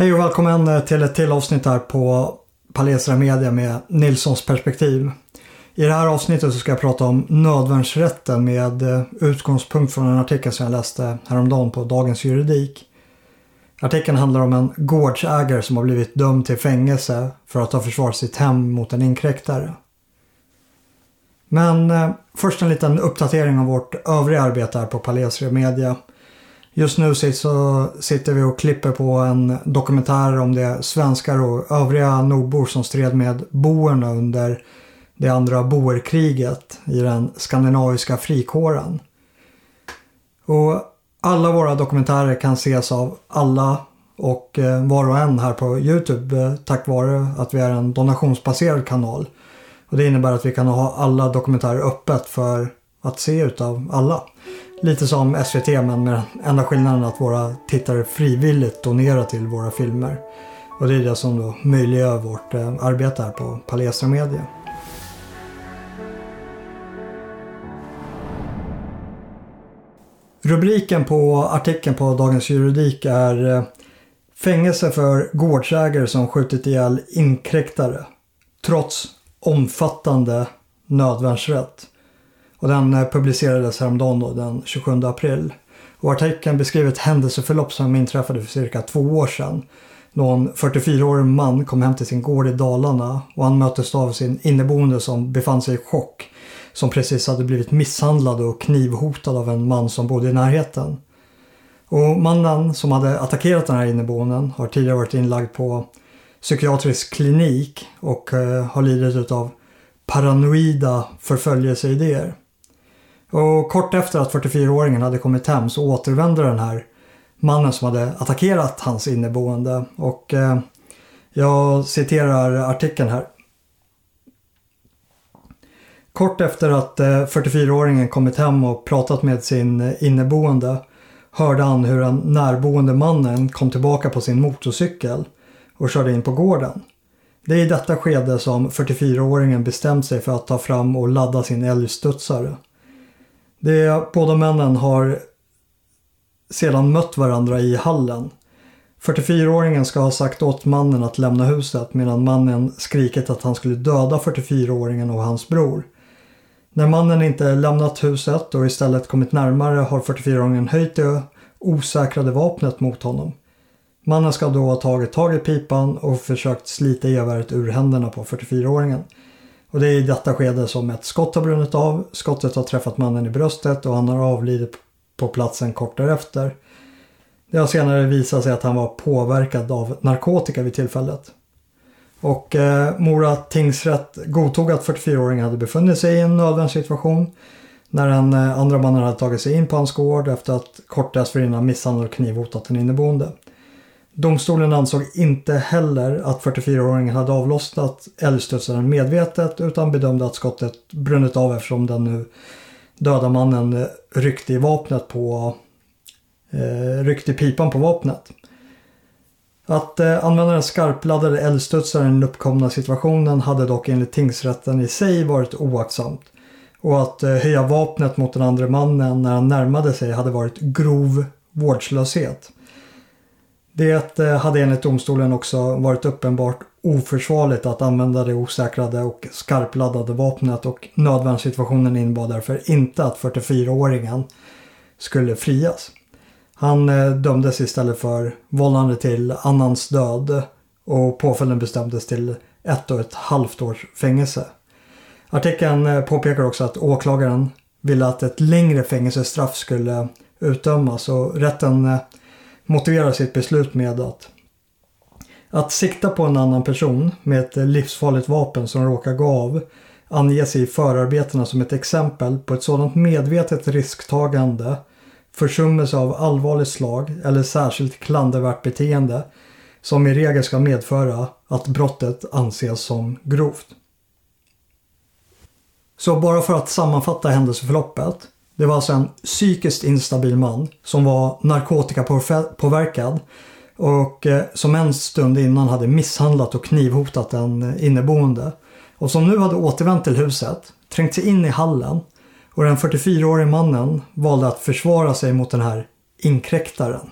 Hej och välkommen eh, till ett till avsnitt här på Palestra Media med Nilssons perspektiv. I det här avsnittet så ska jag prata om nödvärnsrätten med eh, utgångspunkt från en artikel som jag läste häromdagen på Dagens Juridik. Artikeln handlar om en gårdsägare som har blivit dömd till fängelse för att ha försvarat sitt hem mot en inkräktare. Men eh, först en liten uppdatering av vårt övriga arbete här på Palestra Media. Just nu så sitter vi och klipper på en dokumentär om de svenskar och övriga nordbor som stred med boerna under det andra boerkriget i den skandinaviska frikåren. Och alla våra dokumentärer kan ses av alla och eh, var och en här på Youtube eh, tack vare att vi är en donationsbaserad kanal. Och Det innebär att vi kan ha alla dokumentärer öppet för att se utav alla. Lite som SVT men med den enda skillnaden att våra tittare frivilligt donerar till våra filmer. Och det är det som då möjliggör vårt eh, arbete här på Palestra Media. Rubriken på artikeln på Dagens Juridik är eh, Fängelse för gårdsägare som skjutit ihjäl inkräktare. Trots omfattande nödvärnsrätt. Och den eh, publicerades häromdagen då, den 27 april. Och artikeln beskriver ett händelseförlopp som inträffade för cirka två år sedan. Då en 44-årig man kom hem till sin gård i Dalarna och han möttes av sin inneboende som befann sig i chock. Som precis hade blivit misshandlad och knivhotad av en man som bodde i närheten. Och mannen som hade attackerat den här inneboenden har tidigare varit inlagd på psykiatrisk klinik och eh, har lidit av paranoida förföljelseidéer. Och kort efter att 44-åringen hade kommit hem så återvände den här mannen som hade attackerat hans inneboende. Och eh, jag citerar artikeln här. Kort efter att eh, 44-åringen kommit hem och pratat med sin inneboende hörde han hur den närboende mannen kom tillbaka på sin motorcykel och körde in på gården. Det är i detta skede som 44-åringen bestämt sig för att ta fram och ladda sin älgstudsare. De båda männen har sedan mött varandra i hallen. 44-åringen ska ha sagt åt mannen att lämna huset medan mannen skrikit att han skulle döda 44-åringen och hans bror. När mannen inte lämnat huset och istället kommit närmare har 44-åringen höjt det osäkrade vapnet mot honom. Mannen ska då ha tagit tag i pipan och försökt slita geväret ur händerna på 44-åringen. Och det är i detta skede som ett skott har brunnit av. Skottet har träffat mannen i bröstet och han har avlidit på platsen kort därefter. Det har senare visat sig att han var påverkad av narkotika vid tillfället. Och eh, Mora tingsrätt godtog att 44-åringen hade befunnit sig i en nödvärnssituation när den eh, andra mannen hade tagit sig in på hans gård efter att kort dessförinnan misshandlat och knivhotat en inneboende. Domstolen ansåg inte heller att 44-åringen hade avlossat älgstudsaren medvetet utan bedömde att skottet brunnit av eftersom den nu döda mannen ryckte i vapnet på eh, ryckte i pipan på vapnet. Att eh, använda den skarpladdade eldstudsaren i den uppkomna situationen hade dock enligt tingsrätten i sig varit oaktsamt. Och att eh, höja vapnet mot den andra mannen när han närmade sig hade varit grov vårdslöshet. Det eh, hade enligt domstolen också varit uppenbart oförsvarligt att använda det osäkrade och skarpladdade vapnet och nödvärnssituationen innebar därför inte att 44-åringen skulle frias. Han eh, dömdes istället för vållande till annans död och påföljden bestämdes till ett och ett halvt års fängelse. Artikeln eh, påpekar också att åklagaren ville att ett längre fängelsestraff skulle utdömas och rätten motiverar sitt beslut med att att sikta på en annan person med ett livsfarligt vapen som råkar gå av anges i förarbetena som ett exempel på ett sådant medvetet risktagande, försummelse av allvarligt slag eller särskilt klandervärt beteende som i regel ska medföra att brottet anses som grovt. Så bara för att sammanfatta händelseförloppet det var alltså en psykiskt instabil man som var narkotikapåverkad och eh, som en stund innan hade misshandlat och knivhotat en eh, inneboende. Och som nu hade återvänt till huset, trängt sig in i hallen och den 44-årige mannen valde att försvara sig mot den här inkräktaren.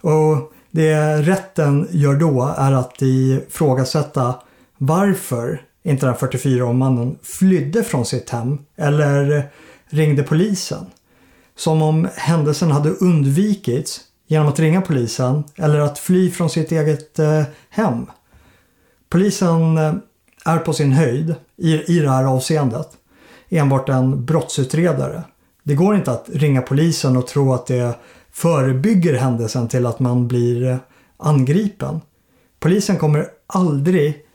Och Det rätten gör då är att ifrågasätta varför inte den 44-årige mannen flydde från sitt hem eller ringde polisen. Som om händelsen hade undvikits genom att ringa polisen eller att fly från sitt eget eh, hem. Polisen eh, är på sin höjd i, i det här avseendet enbart en brottsutredare. Det går inte att ringa polisen och tro att det förebygger händelsen till att man blir eh, angripen. Polisen kommer aldrig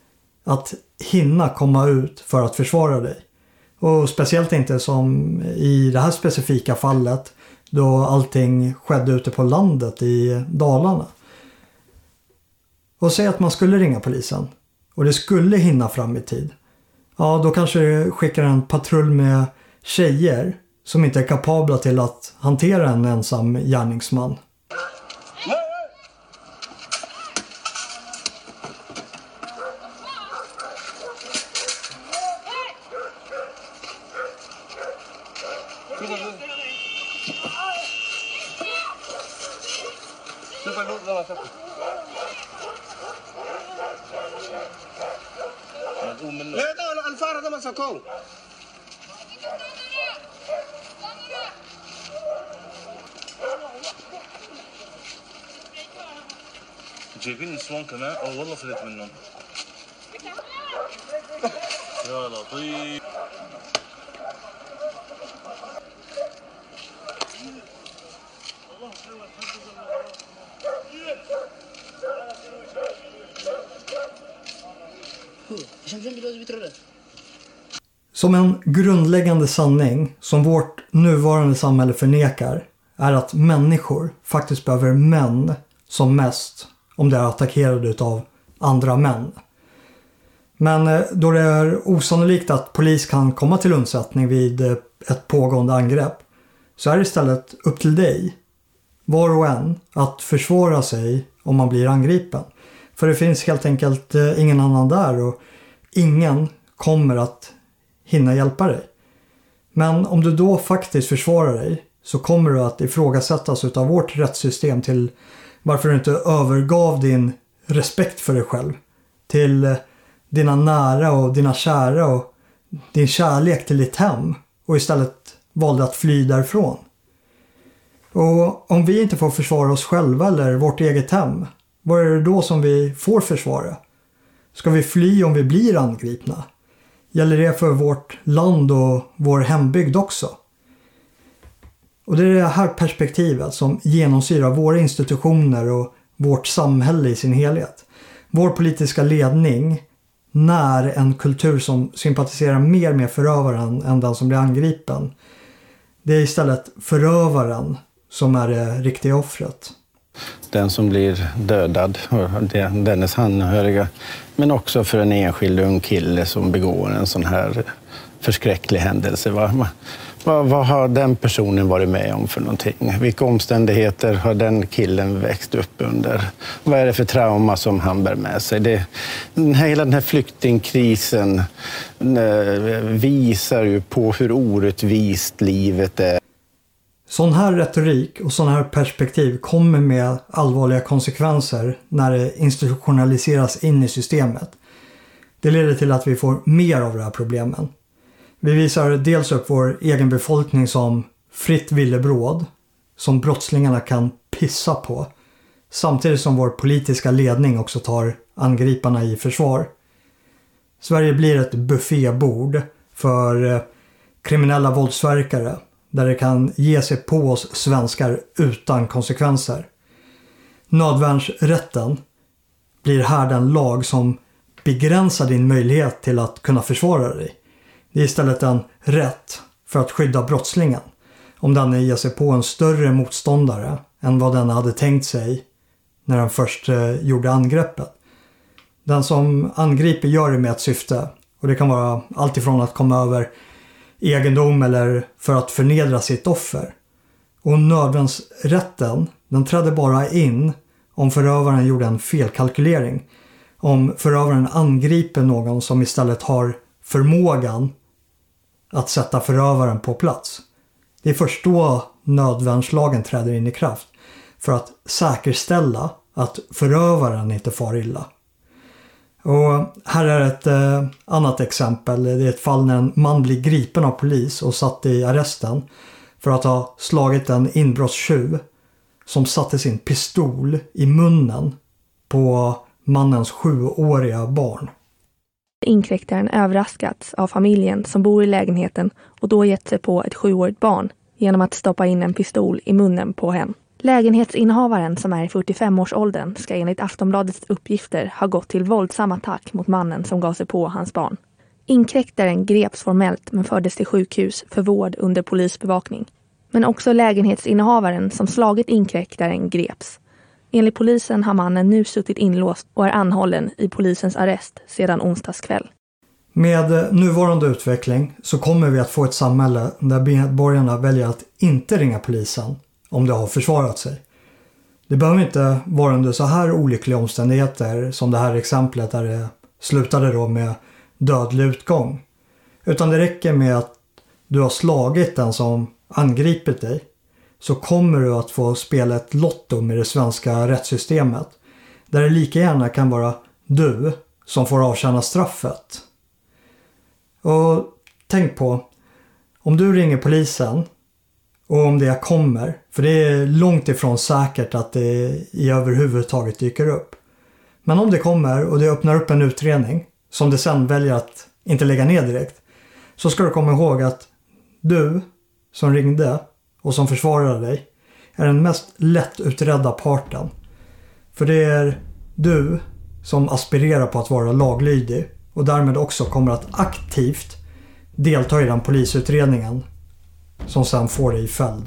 att hinna komma ut för att försvara dig. Och speciellt inte som i det här specifika fallet då allting skedde ute på landet i Dalarna. Och säg att man skulle ringa polisen och det skulle hinna fram i tid. Ja, då kanske det skickar en patrull med tjejer som inte är kapabla till att hantera en ensam gärningsman. الفار هذا مسكوه جايبين نسوان كمان. أو والله فلت منهم. يا لطيف شمسين كيلو bitirelim. Som en grundläggande sanning som vårt nuvarande samhälle förnekar är att människor faktiskt behöver män som mest om de är attackerade av andra män. Men eh, då det är osannolikt att polis kan komma till undsättning vid eh, ett pågående angrepp så är det istället upp till dig, var och en, att försvara sig om man blir angripen. För det finns helt enkelt eh, ingen annan där och ingen kommer att hinna hjälpa dig. Men om du då faktiskt försvarar dig så kommer du att ifrågasättas av vårt rättssystem till varför du inte övergav din respekt för dig själv till dina nära och dina kära och din kärlek till ditt hem och istället valde att fly därifrån. Och om vi inte får försvara oss själva eller vårt eget hem, vad är det då som vi får försvara? Ska vi fly om vi blir angripna? Gäller det för vårt land och vår hembygd också? Och det är det här perspektivet som genomsyrar våra institutioner och vårt samhälle i sin helhet. Vår politiska ledning när en kultur som sympatiserar mer med förövaren än den som blir angripen. Det är istället förövaren som är det riktiga offret. Den som blir dödad, och dennes anhöriga, men också för en enskild ung kille som begår en sån här förskräcklig händelse. Vad, vad, har den personen varit med om för någonting? Vilka omständigheter har den killen växt upp under? Vad är det för trauma som han bär med sig? Det, hela den här flyktingkrisen eh, visar ju på hur orättvist livet är. Sån här retorik och sån här perspektiv kommer med allvarliga konsekvenser när det institutionaliseras in i systemet. Det leder till att vi får mer av de här problemen. Vi visar dels upp vår egen befolkning som fritt villebråd som brottslingarna kan pissa på. Samtidigt som vår politiska ledning också tar angriparna i försvar. Sverige blir ett buffébord för eh, kriminella våldsverkare där det kan ge sig på oss svenskar utan konsekvenser. Nödvärnsrätten blir här den lag som begränsar din möjlighet till att kunna försvara dig. Det är istället en rätt för att skydda brottslingen om denne ger sig på en större motståndare än vad den hade tänkt sig när den först eh, gjorde angreppet. Den som angriper gör det med ett syfte och det kan vara allt ifrån att komma över egendom eller för att förnedra sitt offer. Och nödvändsrätten, den trädde bara in om förövaren gjorde en felkalkylering. Om förövaren angriper någon som istället har förmågan att sätta förövaren på plats. Det är först då nödvärnslagen träder in i kraft för att säkerställa att förövaren inte far illa. Och här är ett eh, annat exempel. Det är ett fall när en man blir gripen av polis och satt i arresten för att ha slagit en inbrottstjuv som satte sin pistol i munnen på mannens sjuåriga barn. Inkräktaren överraskats av familjen som bor i lägenheten och då gett sig på ett sjuårigt barn genom att stoppa in en pistol i munnen på hen. Lägenhetsinnehavaren som är i 45-årsåldern ska enligt Aftonbladets uppgifter ha gått till våldsam attack mot mannen som gav sig på hans barn. Inkräktaren greps formellt men fördes till sjukhus för vård under polisbevakning. Men också lägenhetsinnehavaren som slagit inkräktaren greps. Enligt polisen har mannen nu suttit inlåst och är anhållen i polisens arrest sedan onsdagskväll. Med nuvarande utveckling så kommer vi att få ett samhälle där medborgarna väljer att inte ringa polisen om det har försvarat sig. Det behöver inte vara under så här olyckliga omständigheter som det här exemplet där det slutade då med dödlig utgång. Utan det räcker med att du har slagit den som angripit dig så kommer du att få spela ett lotto med det svenska rättssystemet. Där det lika gärna kan vara du som får avtjäna straffet. Och tänk på, om du ringer polisen och om det kommer, för det är långt ifrån säkert att det i överhuvudtaget dyker upp. Men om det kommer och det öppnar upp en utredning som det sen väljer att inte lägga ner direkt. Så ska du komma ihåg att du som ringde och som försvarade dig är den mest lättutredda parten. För det är du som aspirerar på att vara laglydig och därmed också kommer att aktivt delta i den polisutredningen som sen får dig fälld.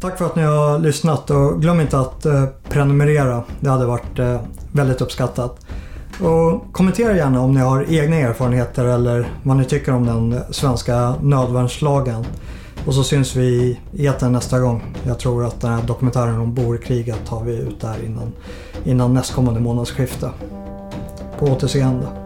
Tack för att ni har lyssnat och glöm inte att eh, prenumerera. Det hade varit eh, väldigt uppskattat. Och kommentera gärna om ni har egna erfarenheter eller vad ni tycker om den svenska nödvärnslagen. Och så syns vi i etern nästa gång. Jag tror att den här dokumentären om boerkriget tar vi ut där innan, innan nästkommande månadsskifte. På återseende.